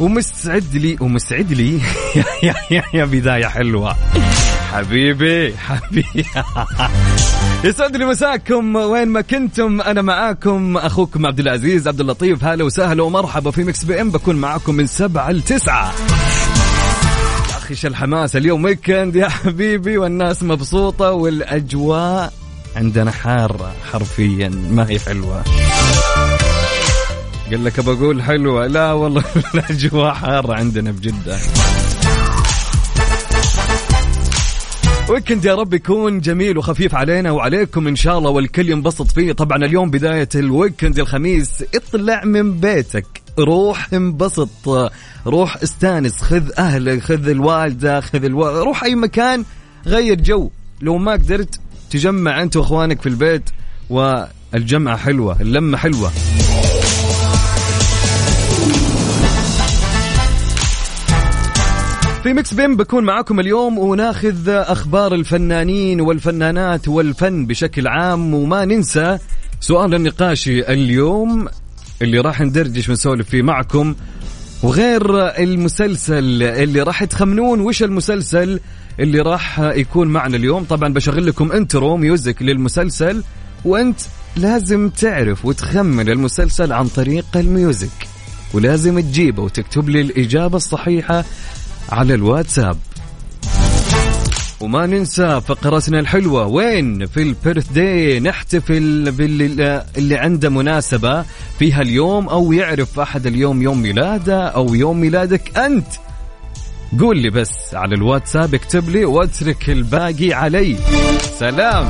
ومستعد لي ومستعد لي. يا يا يا, بداية حلوة. حبيبي حبيبي. يسعد لي مساكم. وين ما كنتم أنا معاكم. أخوكم عبد العزيز عبد اللطيف هلا وسهلا ومرحبا في Mix PM. بكون معاكم من سبعة لتسعة أخي إيش الحماس اليوم؟ weekend يا حبيبي والناس مبسوطة والأجواء عندنا حارة حرفيا ما هي حلوة. قال لك بقول حلوة. لا والله الأجواء حارة عندنا بجدة weekend يا رب يكون جميل وخفيف علينا وعليكم إن شاء الله والكل ينبسط فيه. طبعا اليوم بداية ال weekend الخميس. اطلع من بيتك. روح انبسط. روح استانس. خذ أهلك خذ الوالدة خذ ألو... روح أي مكان. غير جو. لو ما قدرت تجمع أنت وإخوانك في البيت والجمعة حلوة اللمة حلوة. في مكس بيم بكون معاكم اليوم وناخذ أخبار الفنانين والفنانات والفن بشكل عام. وما ننسى سؤال النقاشي اليوم اللي راح ندردش ونسولف فيه معكم وغير المسلسل اللي راح تخمنون وش المسلسل اللي راح يكون معنا اليوم. طبعا بشغل لكم intro music للمسلسل وأنت لازم تعرف وتخمن المسلسل عن طريق ال music ولازم تجيبه وتكتب لي الإجابة الصحيحة على الواتساب. وما ننسى فقرتنا الحلوة وين؟ في ال birthday نحتفل باللي اللي عنده مناسبة فيها اليوم أو يعرف أحد اليوم يوم ميلاده أو يوم ميلادك أنت. قول لي بس على الواتساب اكتب لي واترك الباقي علي. سلام.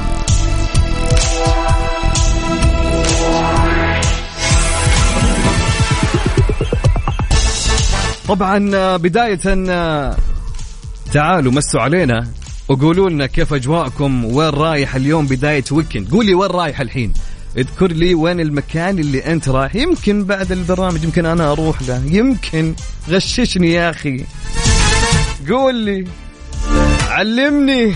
طبعا بداية تعالوا مسوا علينا وقولوا لنا كيف أجواءكم وين رايح اليوم بداية ويكند قولي وين رايح الحين؟ اذكر لي وين المكان اللي أنت رايح. يمكن بعد البرنامج يمكن أنا أروح له. يمكن. غششني يا أخي. قول لي. علمني.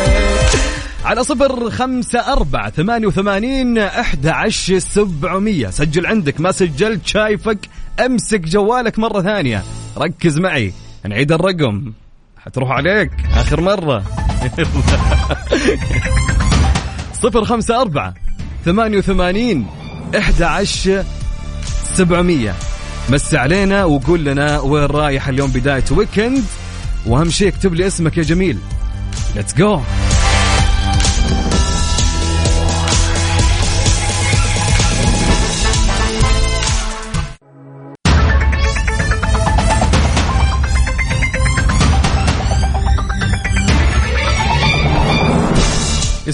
على صفر خمسة أربعة ثمانية وثمانين أحد عشر سبعمية. سجل عندك ما سجلت شايفك. أمسك جوالك مرة ثانية. ركز معي. نعيد الرقم. حتروح عليك. آخر مرة. صفر خمسة أربعة ثمانية وثمانين إحدى عشر سبعمية. مس علينا وقول لنا وين رايح اليوم بداية weekend وأهم شيء اكتب لي اسمك يا جميل. let's go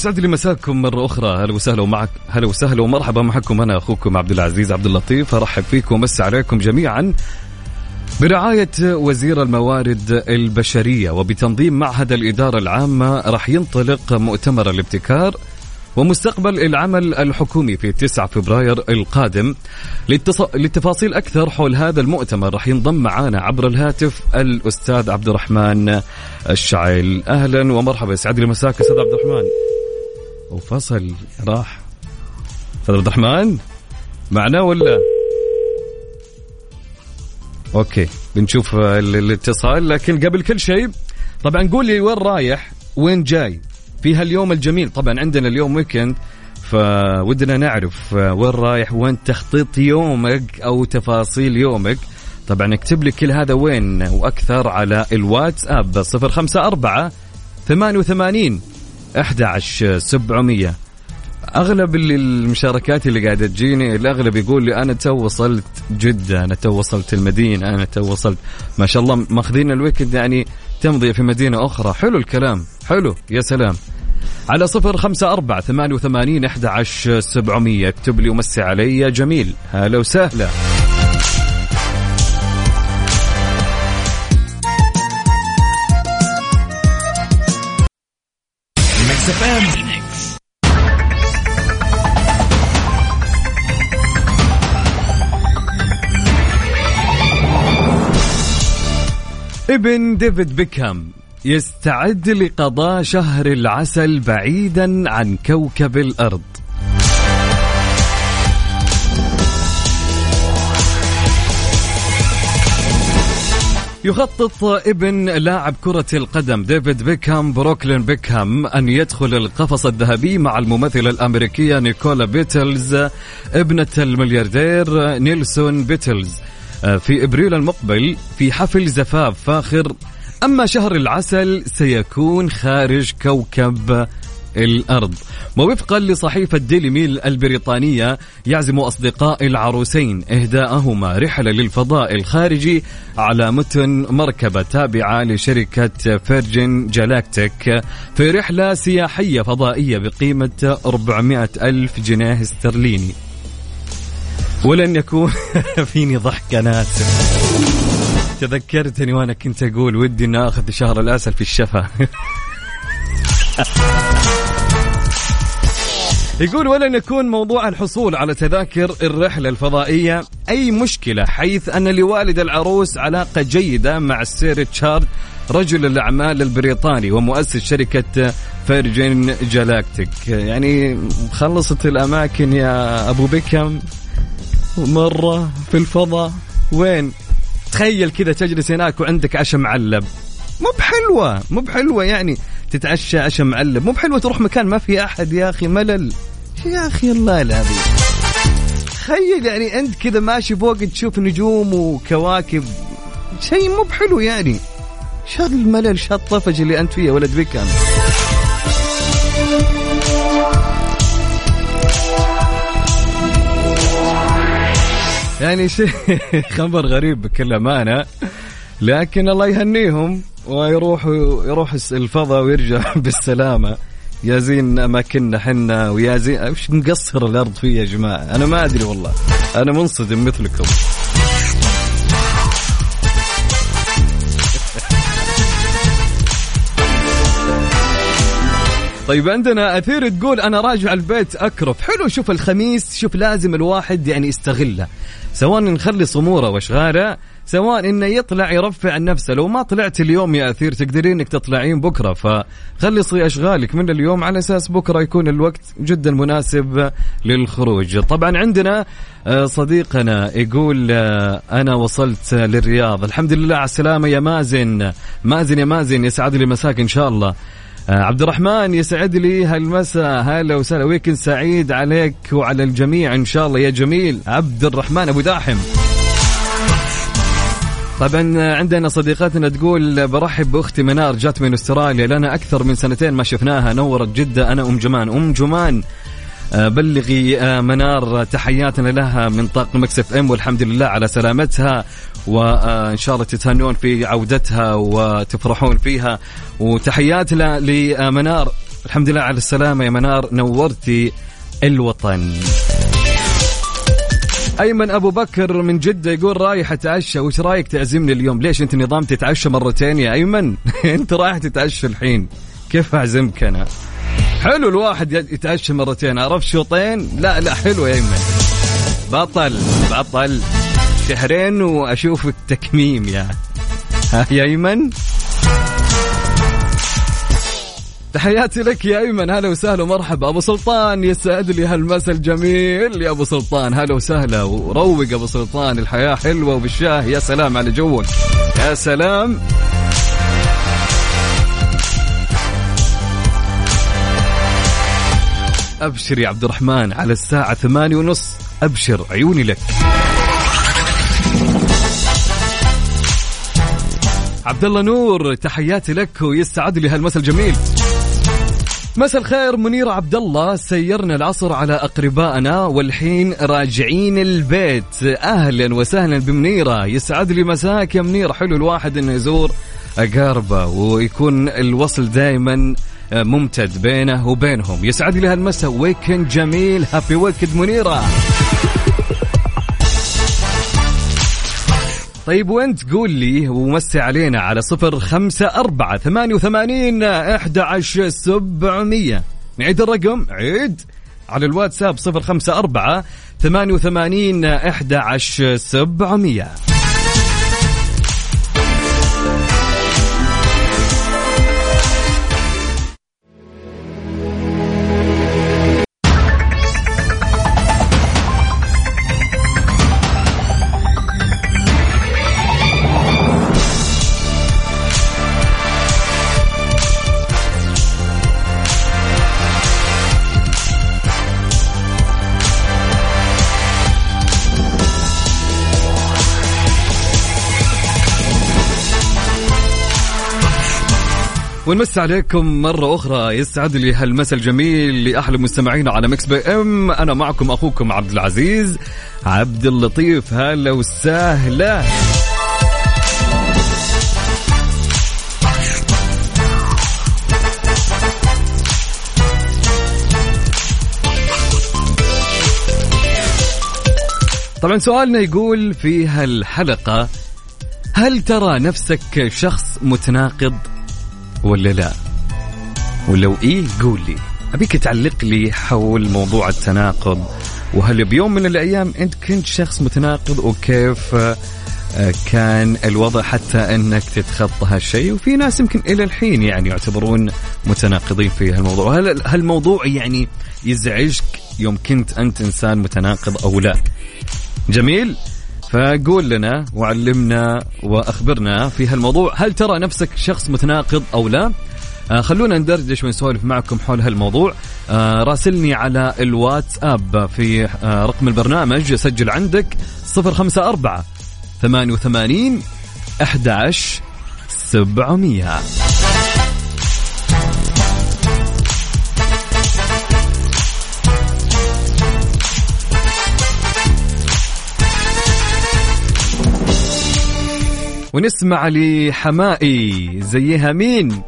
يسعد لي مساكم مرة أخرى. هلا وسهلا ومعك هلا وسهلا ومرحبا معكم أنا أخوكم عبد العزيز عبد اللطيف. أرحب فيكم ومس عليكم جميعا برعاية وزير الموارد البشرية. وبتنظيم معهد الإدارة العامة راح ينطلق مؤتمر الابتكار ومستقبل العمل الحكومي في 9 فبراير القادم. للتص... للتفاصيل أكثر حول هذا المؤتمر راح ينضم معنا عبر الهاتف الأستاذ عبد الرحمن الشعيل. أهلا ومرحبا. يسعد لي مساك أستاذ عبد الرحمن. وفصل. راح. أستاذ عبد الرحمن معنا ولا؟ okay بنشوف الاتصال لكن قبل كل شيء طبعا قول لي وين رايح وين جاي؟ في هاليوم الجميل طبعا عندنا اليوم weekend فودنا نعرف وين رايح وين تخطيط يومك أو تفاصيل يومك. طبعا اكتب لي كل هذا وين وأكثر على الواتساب 054 88 11700 أغلب اللي المشاركات اللي قاعدة تجيني الأغلب يقول لي أنا تو وصلت جدة أنا تو وصلت المدينة أنا تو وصلت ما شاء الله ماخذين ال weekend يعني تمضي في مدينة أخرى. حلو الكلام حلو يا سلام. على صفر خمسة أربعة ثمانية وثمانين أحد عشر سبعمية. اكتب لي ومسي علي جميل. هلا وسهلا. ابن ديفيد بيكهام يستعد لقضاء شهر العسل بعيدا عن كوكب الأرض. يخطط ابن لاعب كرة القدم ديفيد بيكهام بروكلين بيكهام أن يدخل القفص الذهبي مع الممثلة الأمريكية نيكولا بيلتز ابنة الملياردير نيلسون بيلتز. في إبريل المقبل في حفل زفاف فاخر أما شهر العسل سيكون خارج كوكب الأرض. ووفقا لصحيفة ديلي ميل البريطانية يعزم أصدقاء العروسين إهداءهما رحلة للفضاء الخارجي على متن مركبة تابعة لشركة فيرجن جالاكتيك في رحلة سياحية فضائية بقيمة 400 ألف جنيه استرليني. ولن يكون فيني ضحك أنا آسف. تذكرتني وأنا كنت أقول ودي إني آخذ شهر العسل في الشفا. يقول ولن يكون موضوع الحصول على تذاكر الرحلة الفضائية أي مشكلة حيث أن لوالد العروس علاقة جيدة مع السير ريتشارد رجل الأعمال البريطاني ومؤسس شركة فيرجن جالاكتيك. يعني خلصت الأماكن يا أبو بكم؟ مرة في الفضاء وين؟ تخيل كذا تجلس هناك وعندك عشاء معلب. مو بحلوة مو بحلوة يعني. تتعشى عشاء معلب مو بحلوة تروح مكان ما في أحد. يا أخي ملل. يا أخي الله العظيم تخيل يعني أنت كذا ماشي فوق تشوف نجوم وكواكب. شيء مو بحلو يعني. شو الملل شو الطفج اللي أنت فيه ولد بكم يعني شيء خبر غريب بكل أمانة. لكن الله يهنيهم. ويروح يروح الفضاء ويرجع بالسلامة. يا زين اماكننا حنا ويا زين إيش نقصر الأرض فيه يا جماعة؟ أنا ما أدري والله. أنا منصدم مثلكم. طيب عندنا أثير تقول أنا راجع البيت أكرف. حلو شوف الخميس شوف لازم الواحد يعني يستغله. سواء نخلص اموره واشغاله سواء إنه يطلع يرفع عن نفسه. لو ما طلعت اليوم يا أثير تقدرين إنك تطلعين بكرة. فخلصي أشغالك من اليوم. على أساس بكرة يكون الوقت جدا مناسب للخروج. طبعا عندنا آه، صديقنا يقول آه، أنا وصلت للرياض. الحمد لله على السلامة يا مازن. مازن يا مازن يسعد لي مساك إن شاء الله. آه، عبد الرحمن يسعد لي. هالمساء هلا وسهلا. ويكند سعيد عليك وعلى الجميع إن شاء الله. يا جميل عبد الرحمن أبو داحم. طبعا عندنا صديقاتنا تقول برحب بأختي منار جات من أستراليا. لنا أكثر من سنتين ما شفناها. نورت جدة أنا أم جمان. أم جمان آه، بلغي آه، منار تحياتنا لها من طاقم مكسف إم والحمد لله على سلامتها. وان شاء الله تتهنون في عودتها وتفرحون فيها. وتحياتنا لمنار. الحمد لله على السلامة يا منار. نورتي الوطن. أيمن أبو بكر من جدة يقول رايح اتعشى وش رأيك تعزمني اليوم؟ ليش أنت نظام تتعشى مرتين يا أيمن؟ أنت رايح تتعشى الحين. كيف أعزمك أنا؟ حلو الواحد يتعشى مرتين عرفت شوطين لا لا حلو يا أيمن. بطل بطل. شهرين واشوفك تكميم يا ها يا أيمن. تحياتي لك يا أيمن. هلا وسهلا ومرحبا. أبو سلطان يسعد لي هالمسا الجميل. يا أبو سلطان هلا وسهلا. وروق أبو سلطان الحياة حلوة وبالشاه. يا سلام على جوك. يا سلام. أبشر يا عبد الرحمن على الساعة ثمانية ونص. أبشر عيوني لك. عبد الله نور تحياتي لك ويستعد لي هالمسا الجميل. مساء الخير منيرة عبد الله سيرنا العصر على أقربائنا والحين راجعين البيت. أهلا وسهلا بمنيرة. يسعد لي مساك يا منيرة حلو الواحد إنه يزور أقاربه ويكون الوصل دائما آه، ممتد بينه وبينهم. يسعد لي هالمساء. weekend جميل. happy weekend منيرة. طيب وانت قول لي ومسي علينا على صفر خمسة أربعة ثمانية وثمانين أحد عشر سبعمية. نعيد الرقم عيد. على الواتساب صفر خمسة أربعة ثمانية وثمانين أحد عشر سبعمية. ونمسي عليكم مرة أخرى. يسعد لي هالمساء الجميل لأحلى مستمعين على Mix PM. أنا معكم أخوكم عبد العزيز عبد اللطيف. هلا وسهلا. طبعا سؤالنا يقول في هالحلقة هل ترى نفسك شخص متناقض؟ ولا لا؟ ولو إيه قول لي أبيك تعلق لي حول موضوع التناقض؟ وهل بيوم من الأيام أنت كنت شخص متناقض؟ وكيف آه، كان الوضع حتى أنك تتخطى هالشيء؟ وفي ناس يمكن إلى الحين يعني يعتبرون متناقضين في هالموضوع. هل هالموضوع يعني يزعجك يوم كنت أنت إنسان متناقض أو لا؟ جميل. فقول لنا وعلمنا وأخبرنا في هالموضوع. هل ترى نفسك شخص متناقض أو لا؟ آه خلونا ندردش ونسولف معكم حول هالموضوع. آه راسلني على الواتساب في آه رقم البرنامج. سجل عندك 054 88 11 700 ونسمع لحمائي زيها مين؟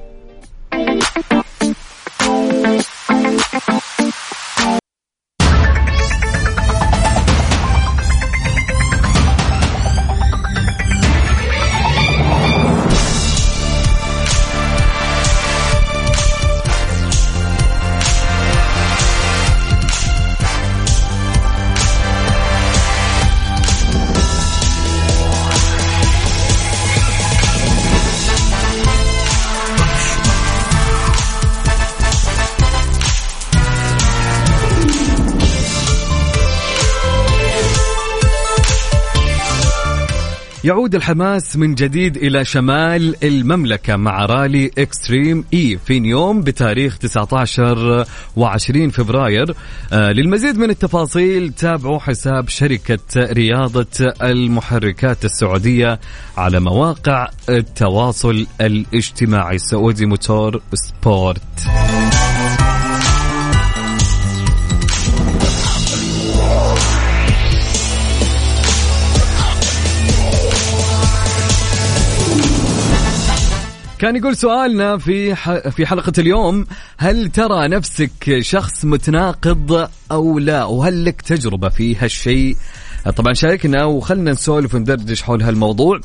يعود الحماس من جديد إلى شمال المملكة مع رالي Extreme E في نيوم بتاريخ 19 و20 فبراير. آه للمزيد من التفاصيل تابعوا حساب شركة رياضة المحركات السعودية على مواقع التواصل الاجتماعي Saudi Motorsport. كان يقول سؤالنا في في حلقة اليوم هل ترى نفسك شخص متناقض أو لا؟ وهل لك تجربة في هالشيء؟ طبعا شاركنا وخلنا نسولف وندردش حول هالموضوع.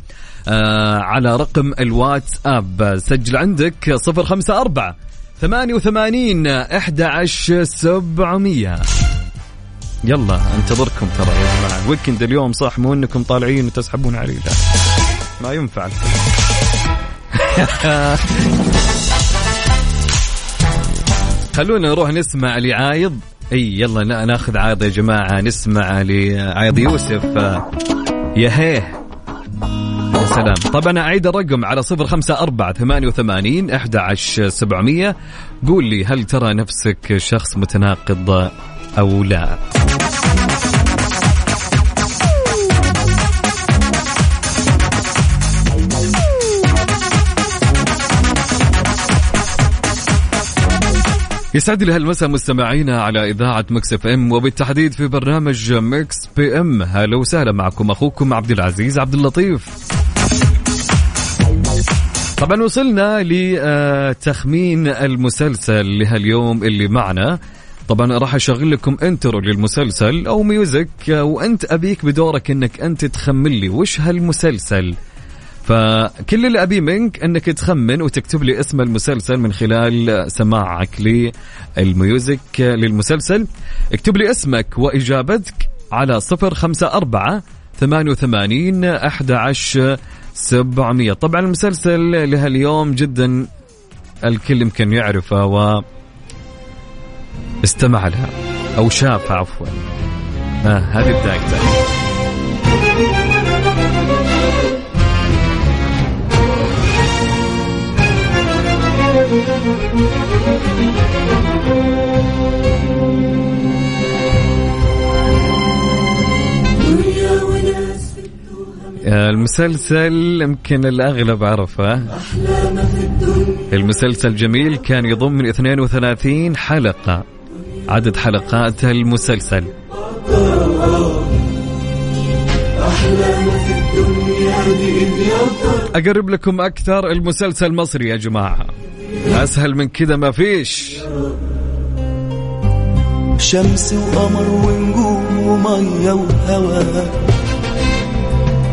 آه على رقم الواتساب سجل عندك صفر خمسة أربعة ثمانية وثمانين أحد عشر سبعمية. يلا انتظركم ترى يا جماعة. ويكند اليوم صح مو إنكم طالعين وتسحبون علي لا ما ينفع. خلونا نروح نسمع لعايض. إي يلا ناخذ عايض يا جماعة نسمع لعايض يوسف. يا هيه يا سلام. طبعا أعيد الرقم على صفر خمسة أربعة ثمانية وثمانين أحد سبعمية. قول لي هل ترى نفسك شخص متناقض أو لا؟ يسعد لي هالمساء مستمعينا على إذاعة Mix FM وبالتحديد في برنامج Mix PM. هلا وسهلا معكم أخوكم عبد العزيز عبد اللطيف. طبعا وصلنا لتخمين المسلسل لهاليوم اللي معنا. طبعا راح أشغل لكم intro للمسلسل أو music وانت أبيك بدورك إنك أنت تخمن لي وش هالمسلسل. فكل اللي ابيه منك أنك تخمن وتكتب لي اسم المسلسل من خلال سماعك للميوزك للمسلسل. اكتب لي اسمك وإجابتك على صفر خمسة أربعة ثمانية وثمانين أحد عشر سبعمية. طبعا المسلسل لهاليوم جدا الكل يمكن يعرفه و استمع لها. أو شافها عفوا. آه هذه بدايته المسلسل يمكن الأغلب عرفه. المسلسل جميل كان يضم من 32 حلقة عدد حلقات المسلسل. أقرب لكم أكثر المسلسل مصري يا جماعة. أسهل من كذا ما فيش. شمس وقمر ونجوم ومية وهوا.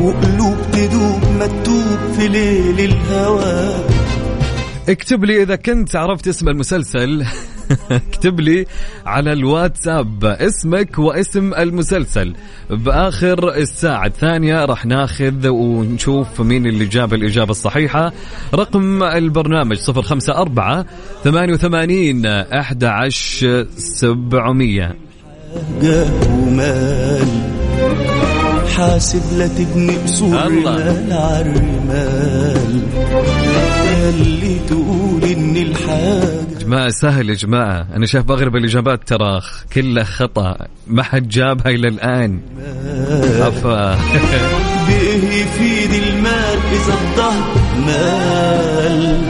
وقلوب تدوب مكتوب في ليل الهوى اكتب لي إذا كنت عرفت اسم المسلسل. اكتب لي على الواتساب اسمك واسم المسلسل. بآخر الساعة الثانية راح ناخذ ونشوف مين اللي جاب الإجابة الصحيحة. رقم البرنامج 054 88 11 700 جاه ومال حاسب لا تبني قصور الله. مال عالرمال اللي تقول جماعة سهل يا جماعة أنا شايف أغلب الإجابات ترى كلها خطأ. ما حد جابها إلى الآن. أفا بإيه يفيد المال إذا الظهر مال.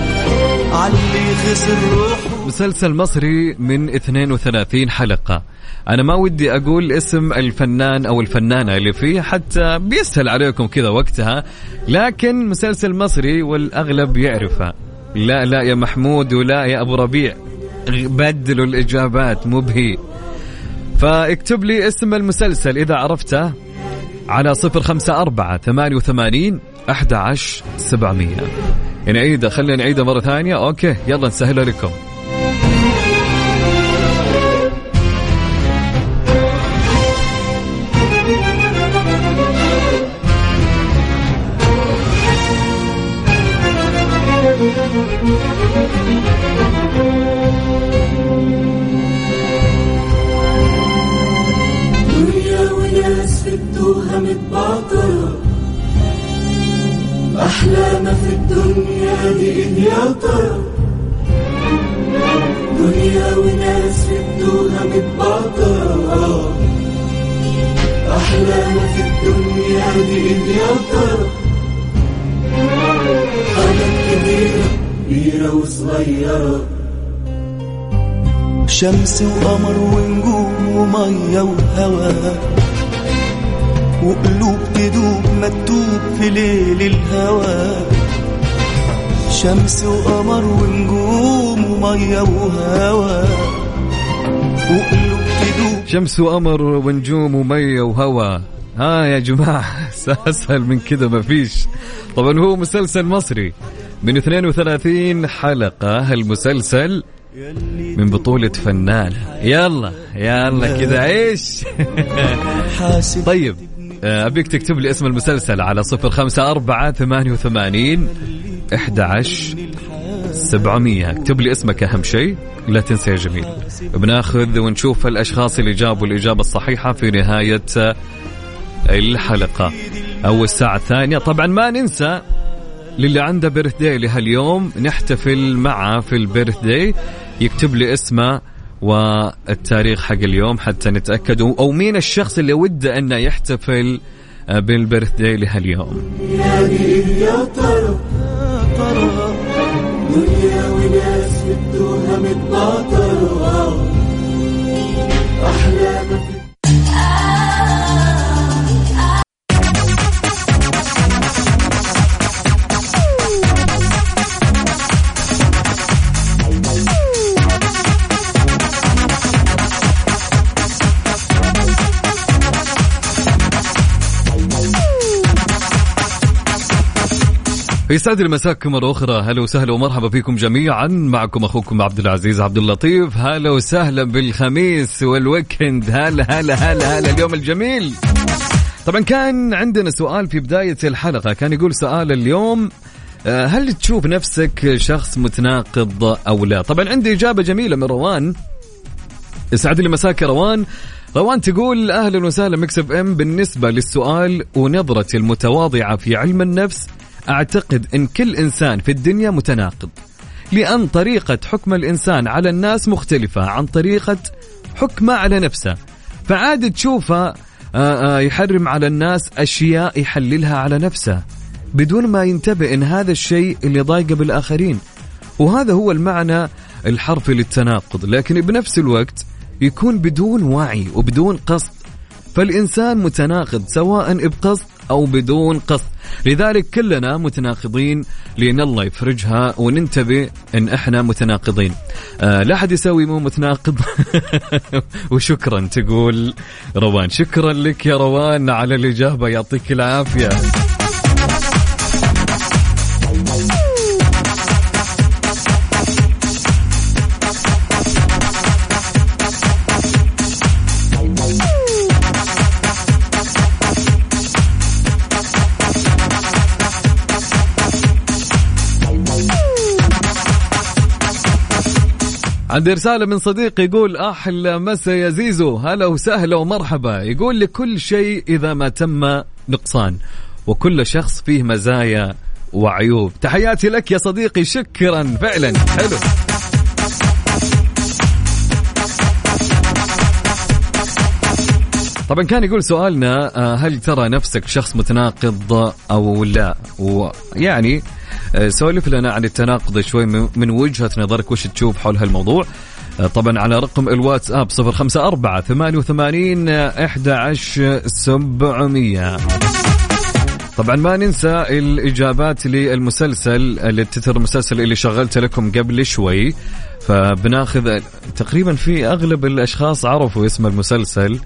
علي خسر روحه. مسلسل مصري من 32 حلقة. أنا ما ودي أقول اسم الفنان أو الفنانة اللي فيه حتى بيسهل عليكم كذا وقتها لكن مسلسل مصري والأغلب يعرفه. لا لا يا محمود ولا يا أبو ربيع. بدلوا الإجابات مو بهي. فاكتب لي اسم المسلسل إذا عرفته على صفر خمسة أربعة ثمانية وثمانين أحد عشر سبعمية. نعيدها خلينا نعيدها مرة ثانية. أوكي يلا نسهلها لكم. شمس وقمر ونجوم ومية وهوا. وقلوب تدوب مكتوب في ليل الهوى شمس وقمر ونجوم ومية وهوا. وقلوب تدوب شمس وقمر ونجوم ومية وهوى ها يا جماعة أسهل من كذا ما فيش. طبعا هو مسلسل مصري. من 32 حلقة المسلسل من بطولة فنان. يلا يلا كذا عيش طيب آه، أبيك تكتب لي اسم المسلسل على صفر خمسة أربعة ثمانية وثمانين إحدى عشر سبعمية. اكتب لي اسمك أهم شيء لا تنسى يا جميل. بناخذ ونشوف الأشخاص اللي جابوا الإجابة الصحيحة في نهاية آه، الحلقة. أو الساعة الثانية. طبعا ما ننسى للي عنده birthday لهاليوم نحتفل معه في ال birthday يكتب لي اسمه والتاريخ حق اليوم حتى نتأكد. أو مين الشخص اللي وده أنه يحتفل بال birthday لهاليوم؟ يا دنيا وناس يسعد مساكم مرة أخرى. هلا وسهلا ومرحبا فيكم جميعا. معكم أخوكم عبد العزيز عبد اللطيف. هلا وسهلا بالخميس وال weekend. هلا هلا هلا هلا اليوم الجميل. طبعا كان عندنا سؤال في بداية الحلقة. كان يقول سؤال اليوم آه، هل تشوف نفسك شخص متناقض أو لا؟ طبعا عندي إجابة جميلة من روان. يسعد لي مساك روان. روان تقول أهلا وسهلا Mix PM. بالنسبة للسؤال ونظرتي المتواضعة في علم النفس أعتقد إن كل إنسان في الدنيا متناقض لأن طريقة حكم الإنسان على الناس مختلفة عن طريقة حكمه على نفسه. فعاد تشوفه آه، آه، يحرم على الناس أشياء يحللها على نفسه بدون ما ينتبه إن هذا الشيء اللي ضايقه بالآخرين. وهذا هو المعنى الحرفي للتناقض لكن بنفس الوقت يكون بدون وعي وبدون قصد. فالإنسان متناقض سواء بقصد أو بدون قصد. لذلك كلنا متناقضين لأن الله يفرجها وننتبه أن إحنا متناقضين. آه لا أحد يسوي مو متناقض. وشكرا تقول روان. شكرا لك يا روان على الإجابة. يعطيك العافية. عندي رسالة من صديق يقول أحلى مسا يا زيزو هلا وسهلا ومرحبا. يقول لكل شيء إذا ما تم نقصان وكل شخص فيه مزايا وعيوب. تحياتي لك يا صديقي شكرا فعلا حلو. طبعا كان يقول سؤالنا آه، هل ترى نفسك شخص متناقض أو لا؟ ويعني سولف لنا عن التناقض شوي من وجهة نظرك وش تشوف حول هالموضوع؟ آه، طبعا على رقم الواتساب صفر خمسة أربعة ثمانية وثمانين أحد عشر سبعمية. طبعا ما ننسى الإجابات للمسلسل التتر المسلسل اللي شغلت لكم قبل شوي. فبناخذ تقريبا في أغلب الأشخاص عرفوا اسم المسلسل.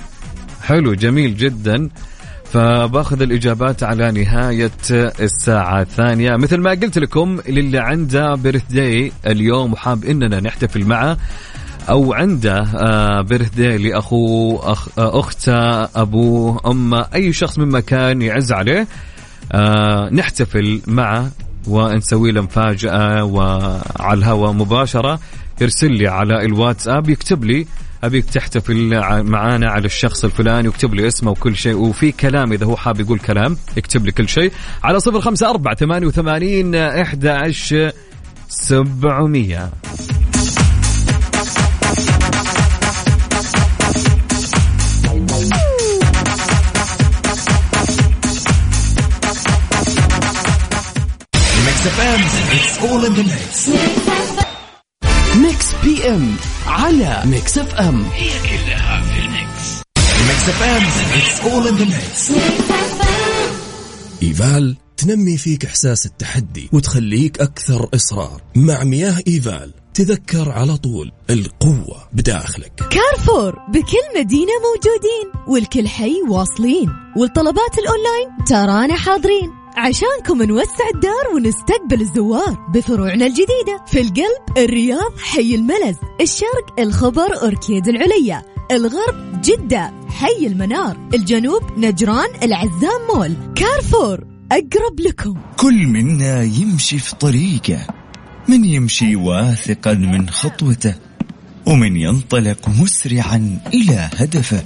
حلو جميل جدا. فباخذ الإجابات على نهاية الساعة الثانية. مثل ما قلت لكم للي عنده بيرث داي اليوم وحاب إننا نحتفل معه أو عنده بيرث داي لأخوه أخ أخته أبوه أمه أي شخص من مكان يعز عليه آه، نحتفل معه ونسوي له مفاجأة وعلى الهواء مباشرة. يرسل لي على الواتساب يكتب لي أبيك تحتفل معانا على الشخص الفلاني واكتب لي اسمه وكل شيء وفي كلام إذا هو حاب يقول كلام يكتب لي كل شيء على صفر خمسة أربعة ثمانية وثمانين إحدى عشر سبعمية It's all in the mix. Mix PM على Mix FM هي كلها في ال mix. Mix FM it's all in the mix إيفال تنمي فيك إحساس التحدي وتخليك أكثر إصرار. مع مياه إيفال تذكر على طول القوة بداخلك. كارفور بكل مدينة موجودين والكل حي واصلين. والطلبات الأونلاين ترانا حاضرين. عشانكم نوسع الدار ونستقبل الزوار بفروعنا الجديدة. في القلب الرياض حي الملز. الشرق الخبر أوركيد العليا. الغرب جدة حي المنار. الجنوب نجران العزام مول. كارفور أقرب لكم. كل منا يمشي في طريقه. من يمشي واثقا من خطوته ومن ينطلق مسرعا إلى هدفه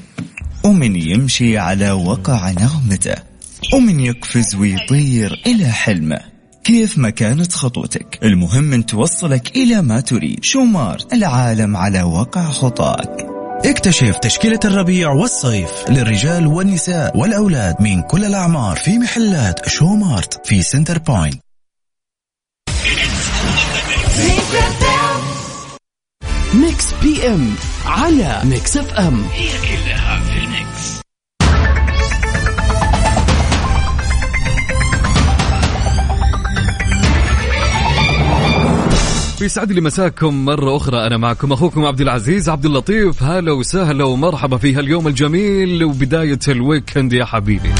ومن يمشي على وقع نغمته. ومن يقفز ويطير إلى حلمه. كيف ما كانت خطوتك؟ المهم أن توصلك إلى ما تريد. شومارت العالم على وقع خطاك. اكتشف تشكيلة الربيع والصيف للرجال والنساء والأولاد من كل الأعمار في محلات شومارت في سنتر بوينت. Mix PM على Mix FM. هي كلها في ال Mix. يسعد لي مساكم مرة أخرى. أنا معكم أخوكم عبد العزيز عبد اللطيف. هلا وسهلا ومرحبا في هاليوم الجميل وبداية الويكند يا حبيبي.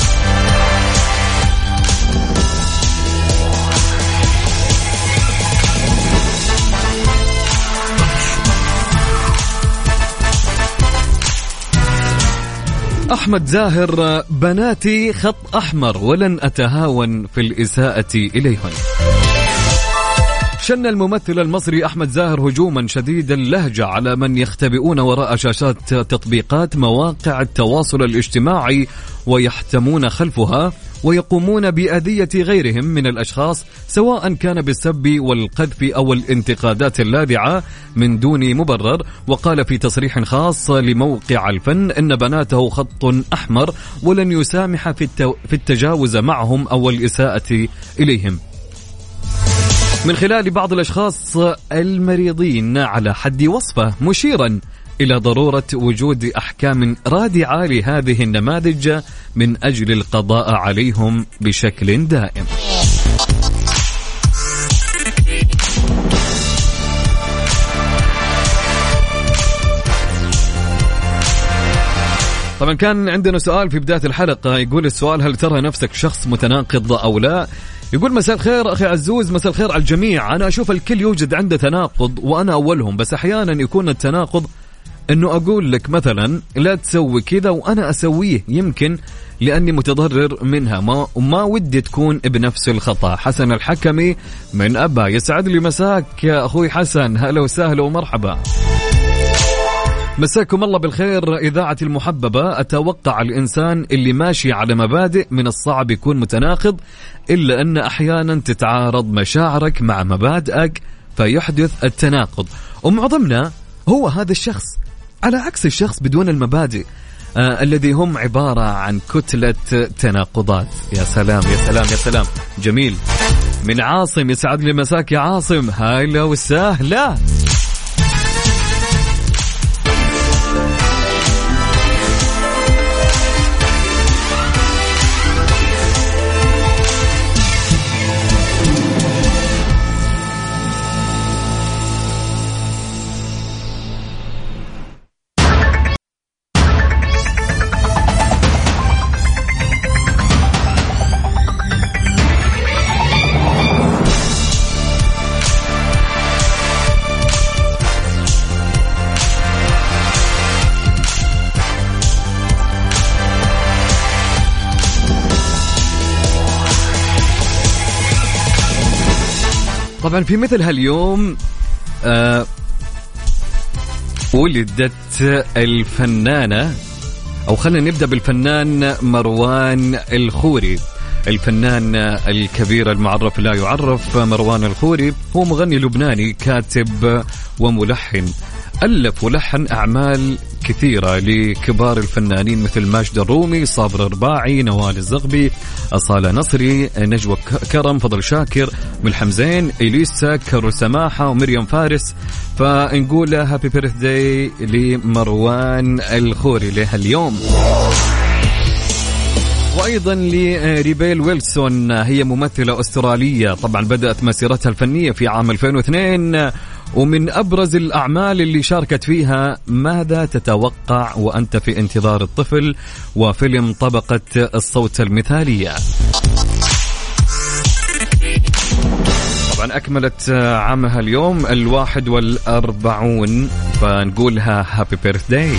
أحمد زاهر بناتي خط أحمر ولن أتهاون في الإساءة إليهن. شن الممثل المصري أحمد زاهر هجوما شديد اللهجة على من يختبئون وراء شاشات تطبيقات مواقع التواصل الاجتماعي ويحتمون خلفها ويقومون بأذية غيرهم من الأشخاص سواء كان بالسب والقذف أو الانتقادات اللاذعة من دون مبرر. وقال في تصريح خاص لموقع الفن إن بناته خط أحمر ولن يسامح في, التجاوز معهم أو الإساءة إليهم. من خلال بعض الأشخاص المريضين على حد وصفه مشيرا إلى ضرورة وجود أحكام رادعة لهذه النماذج من أجل القضاء عليهم بشكل دائم. طبعا كان عندنا سؤال في بداية الحلقة يقول السؤال هل ترى نفسك شخص متناقض أو لا يقول مساء الخير أخي عزوز مساء الخير على الجميع. أنا أشوف الكل يوجد عنده تناقض وأنا أولهم بس أحيانا يكون التناقض إنه أقول لك مثلا لا تسوي كذا وأنا أسويه يمكن لأني متضرر منها. ما وما ودي تكون بنفس الخطأ. حسن الحكمي من أبا يسعد لي مساك يا أخوي حسن. هلا وسهلا ومرحبا. مساكم الله بالخير. إذاعة المحببة أتوقع الإنسان اللي ماشي على مبادئ من الصعب يكون متناقض إلا أن أحيانا تتعارض مشاعرك مع مبادئك فيحدث التناقض. ومعظمنا هو هذا الشخص على عكس الشخص بدون المبادئ آه الذي هم عبارة عن كتلة تناقضات. يا سلام يا سلام يا سلام. جميل. من عاصم يسعد لي مساك يا عاصم. هلا وسهلا. طبعا في مثل هاليوم آه ولدت الفنانة أو خلينا نبدأ بالفنان مروان الخوري. الفنان الكبير المعرف لا يعرف مروان الخوري هو مغني لبناني كاتب وملحن. ألف ولحن أعمال كثيرة لكبار الفنانين مثل ماجد الرومي صابر الرباعي نوال الزغبي أصالة نصري نجوى كرم فضل شاكر ملحم زين إليسا كرو سماحة ومريم فارس. فنقول happy birthday لمروان الخوري له اليوم وأيضا لريبيل ويلسون هي ممثلة أسترالية. طبعا بدأت مسيرتها الفنية في عام 2002 ومن أبرز الأعمال اللي شاركت فيها ماذا تتوقع وأنت في انتظار الطفل وفيلم طبقة الصوت المثالية؟ طبعا أكملت عامها اليوم الواحد والأربعون فنقولها هابي بيرث داي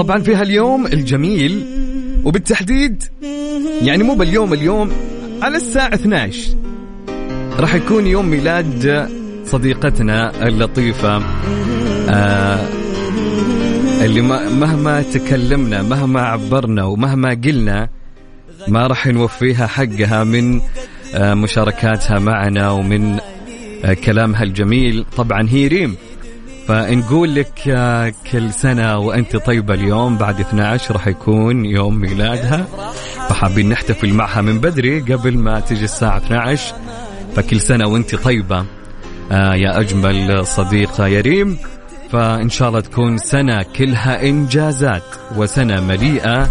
طبعا في هاليوم الجميل وبالتحديد يعني مو باليوم اليوم على الساعة 12 راح يكون يوم ميلاد صديقتنا اللطيفة آه اللي مهما تكلمنا مهما عبرنا ومهما قلنا ما راح نوفيها حقها من آه مشاركاتها معنا ومن آه كلامها الجميل. طبعا هي ريم. فنقول لك كل سنة وأنت طيبة اليوم بعد 12 راح يكون يوم ميلادها. فحابين نحتفل معها من بدري قبل ما تجي الساعة 12 فكل سنة وأنت طيبة آه يا أجمل صديقة يا ريم. فإن شاء الله تكون سنة كلها إنجازات وسنة مليئة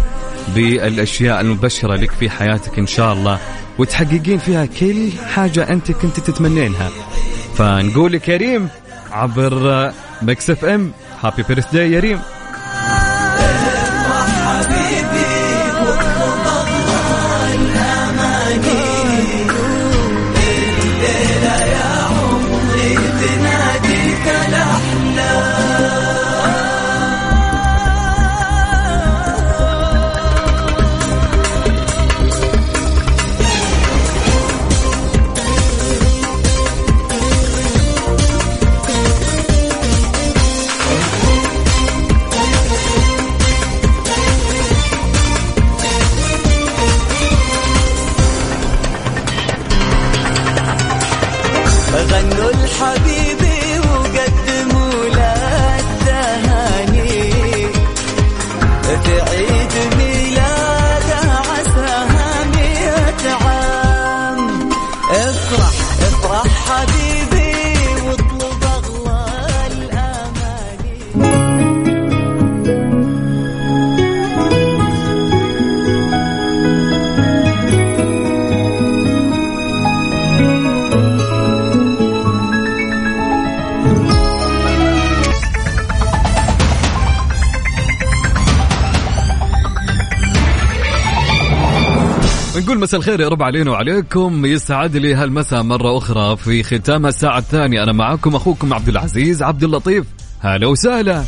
بالأشياء المبشرة لك في حياتك إن شاء الله. وتحققين فيها كل حاجة أنت كنت تتمنينها. فنقول لك يا ريم عبر Mix FM happy birthday يا ريم عنه الحبيب مساء الخير يا رب علينا وعليكم. يسعد لي هالمساء مرة أخرى في ختام الساعة الثانية. أنا معكم أخوكم عبد العزيز عبد اللطيف. هلا وسهلا.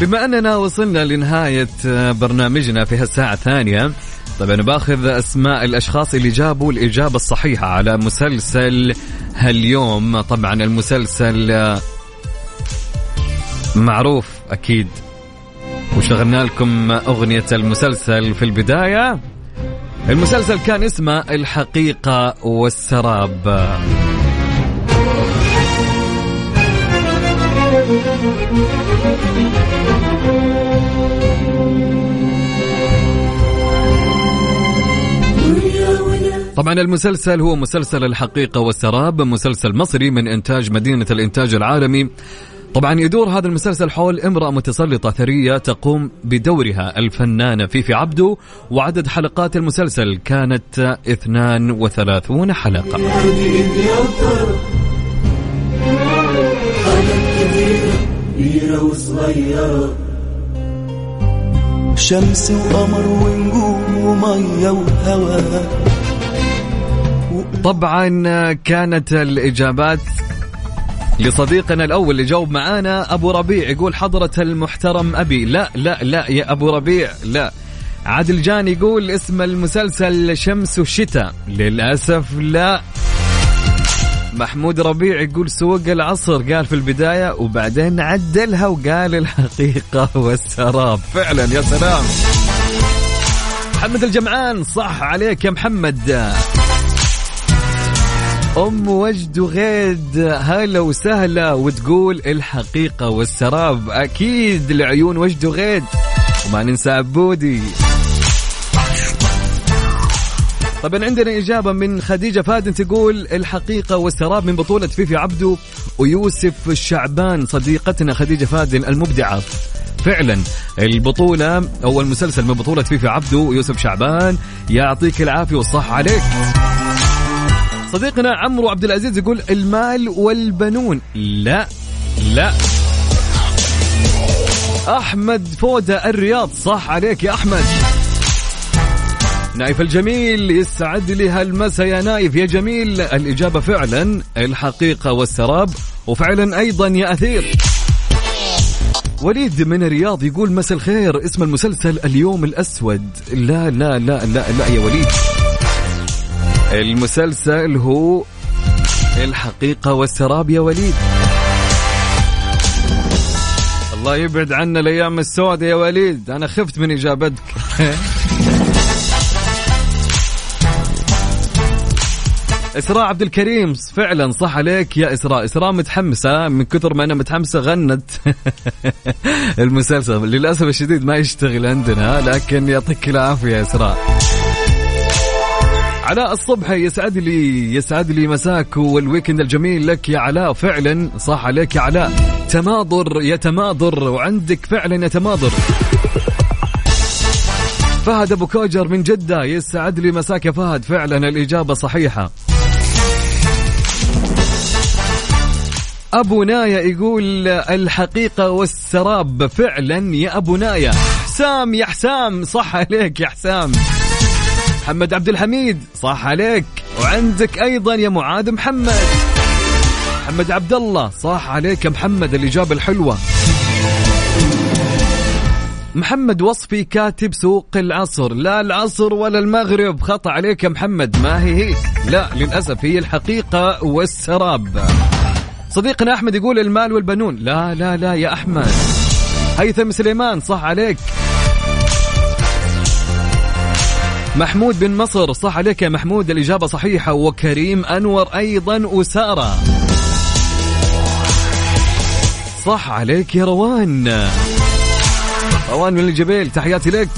بما أننا وصلنا لنهاية برنامجنا في هالساعة الثانية طيب أنا باخذ أسماء الأشخاص اللي جابوا الإجابة الصحيحة على مسلسل هاليوم. طبعا المسلسل معروف أكيد. وشغلنا لكم أغنية المسلسل في البداية. المسلسل كان اسمه الحقيقة والسراب. طبعا المسلسل هو مسلسل الحقيقة والسراب مسلسل مصري من إنتاج مدينة الإنتاج العالمي. طبعا يدور هذا المسلسل حول امرأة متسلطة ثرية تقوم بدورها الفنانة فيفي عبدو وعدد حلقات المسلسل كانت 32 حلقة. شمس وقمر ونجوم ومية وهوا طبعا كانت الإجابات لصديقنا الأول اللي جاوب معانا أبو ربيع يقول حضرة المحترم أبي. لا لا لا يا أبو ربيع لا. عادل جان يقول اسم المسلسل شمس وشتاء للأسف لا. محمود ربيع يقول سوق العصر قال في البداية وبعدين عدلها وقال الحقيقة والسراب. فعلا يا سلام. محمد الجمعان صح عليك يا محمد. أم وجد وغيد هلا وسهلا وتقول الحقيقة والسراب أكيد لعيون وجد وغيد وما ننسى عبودي. طبعا عندنا إجابة من خديجة فادن تقول الحقيقة والسراب من بطولة فيفي عبدو ويوسف الشعبان صديقتنا خديجة فادن المبدعة. فعلا البطولة أو المسلسل من بطولة فيفي عبدو ويوسف شعبان يعطيك العافية والصح عليك. صديقنا عمرو عبد العزيز يقول المال والبنون. لا لا. أحمد فوده الرياض صح عليك يا أحمد. نايف الجميل يسعد لي هالمسا يا نايف. يا جميل الإجابة فعلا الحقيقة والسراب. وفعلا أيضا يا أثير. وليد من الرياض يقول مساء الخير اسم المسلسل اليوم الأسود. لا لا لا لا لا يا وليد. المسلسل هو الحقيقة والسراب يا وليد. الله يبعد عنا الأيام السوداء يا وليد. أنا خفت من إجابتك. إسراء عبد الكريم فعلا صح عليك يا إسراء. إسراء متحمسة من كثر ما أنا متحمسة غنت. المسلسل للأسف الشديد ما يشتغل عندنا لكن يعطيك العافية يا إسراء. علاء الصبح يسعد لي يسعد لي مساك وال weekend الجميل لك يا علاء. فعلا صح عليك يا علاء. تماضر يتماضر وعندك فعلا يتماضر. فهد أبو كوجر من جدة يسعد لي مساك يا فهد. فعلا الإجابة صحيحة. أبو نايا يقول الحقيقة والسراب. فعلا يا أبو نايا. حسام يا حسام صح عليك يا حسام. محمد عبد الحميد صح عليك. وعندك أيضا يا معاذ محمد. محمد عبد الله صح عليك يا محمد الإجابة الحلوة. محمد وصفي كاتب سوق العصر. لا العصر ولا المغرب. خطأ عليك يا محمد. ما هي هي. لا للأسف هي الحقيقة والسراب. صديقنا أحمد يقول المال والبنون. لا لا لا يا أحمد. هيثم سليمان صح عليك. محمود بن مصر صح عليك يا محمود الإجابة صحيحة وكريم أنور أيضا أسارة. صح عليك يا روان. روان من الجبيل تحياتي لك.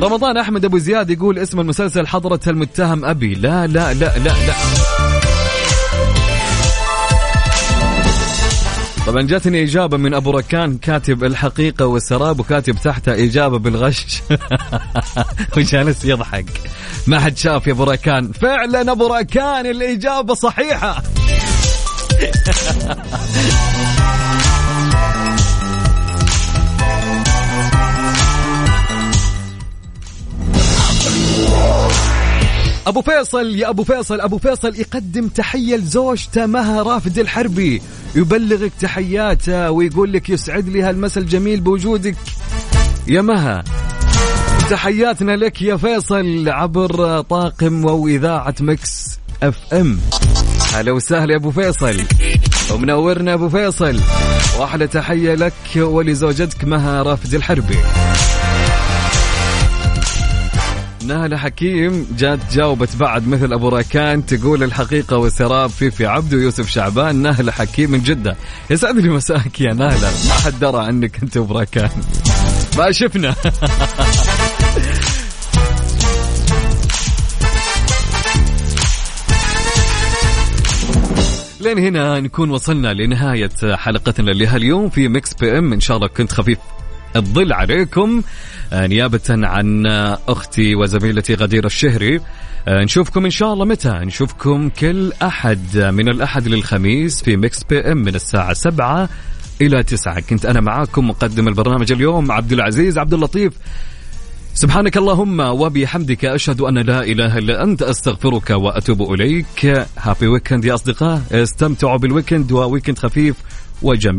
رمضان أحمد أبو زياد يقول اسم المسلسل حضرة المتهم أبي. لا لا لا لا لا. طبعا جاتني إجابة من أبو ركان كاتب الحقيقة والسراب وكاتب تحتها إجابة بالغش. وجالس يضحك. ما حد شاف يا أبو ركان. فعلا أبو ركان الإجابة صحيحة. أبو فيصل يا أبو فيصل أبو فيصل يقدم تحية لزوجته مها رافد الحربي. يبلغك تحياته ويقول لك يسعد لي هالمسا الجميل بوجودك. يا مها تحياتنا لك يا فيصل عبر طاقم وإذاعة Mix FM. هلا وسهلا يا أبو فيصل. ومنورنا أبو فيصل. واحلى تحية لك ولزوجتك مها رافد الحربي. نهلة حكيم جات جاوبت بعد مثل أبو راكان تقول الحقيقة والسراب في في عبد ويوسف شعبان نهلة حكيم من جدة. يسعد لي مساك يا نهلة ما حد درى عنك أنت وبراكان ما شفنا. لين هنا نكون وصلنا لنهاية حلقتنا لهاليوم في Mix PM إن شاء الله كنت خفيف. الظل عليكم. آه، نيابة عن أختي وزميلتي غدير الشهري. آه، نشوفكم إن شاء الله متى؟ نشوفكم كل أحد من الأحد للخميس في Mix PM من الساعة سبعة إلى تسعة. كنت أنا معاكم مقدم البرنامج اليوم عبد العزيز عبد اللطيف. سبحانك اللهم وبحمدك أشهد أن لا إله إلا أنت أستغفرك وأتوب إليك. happy weekend يا أصدقاء. استمتعوا بال weekend و weekend خفيف وجميل.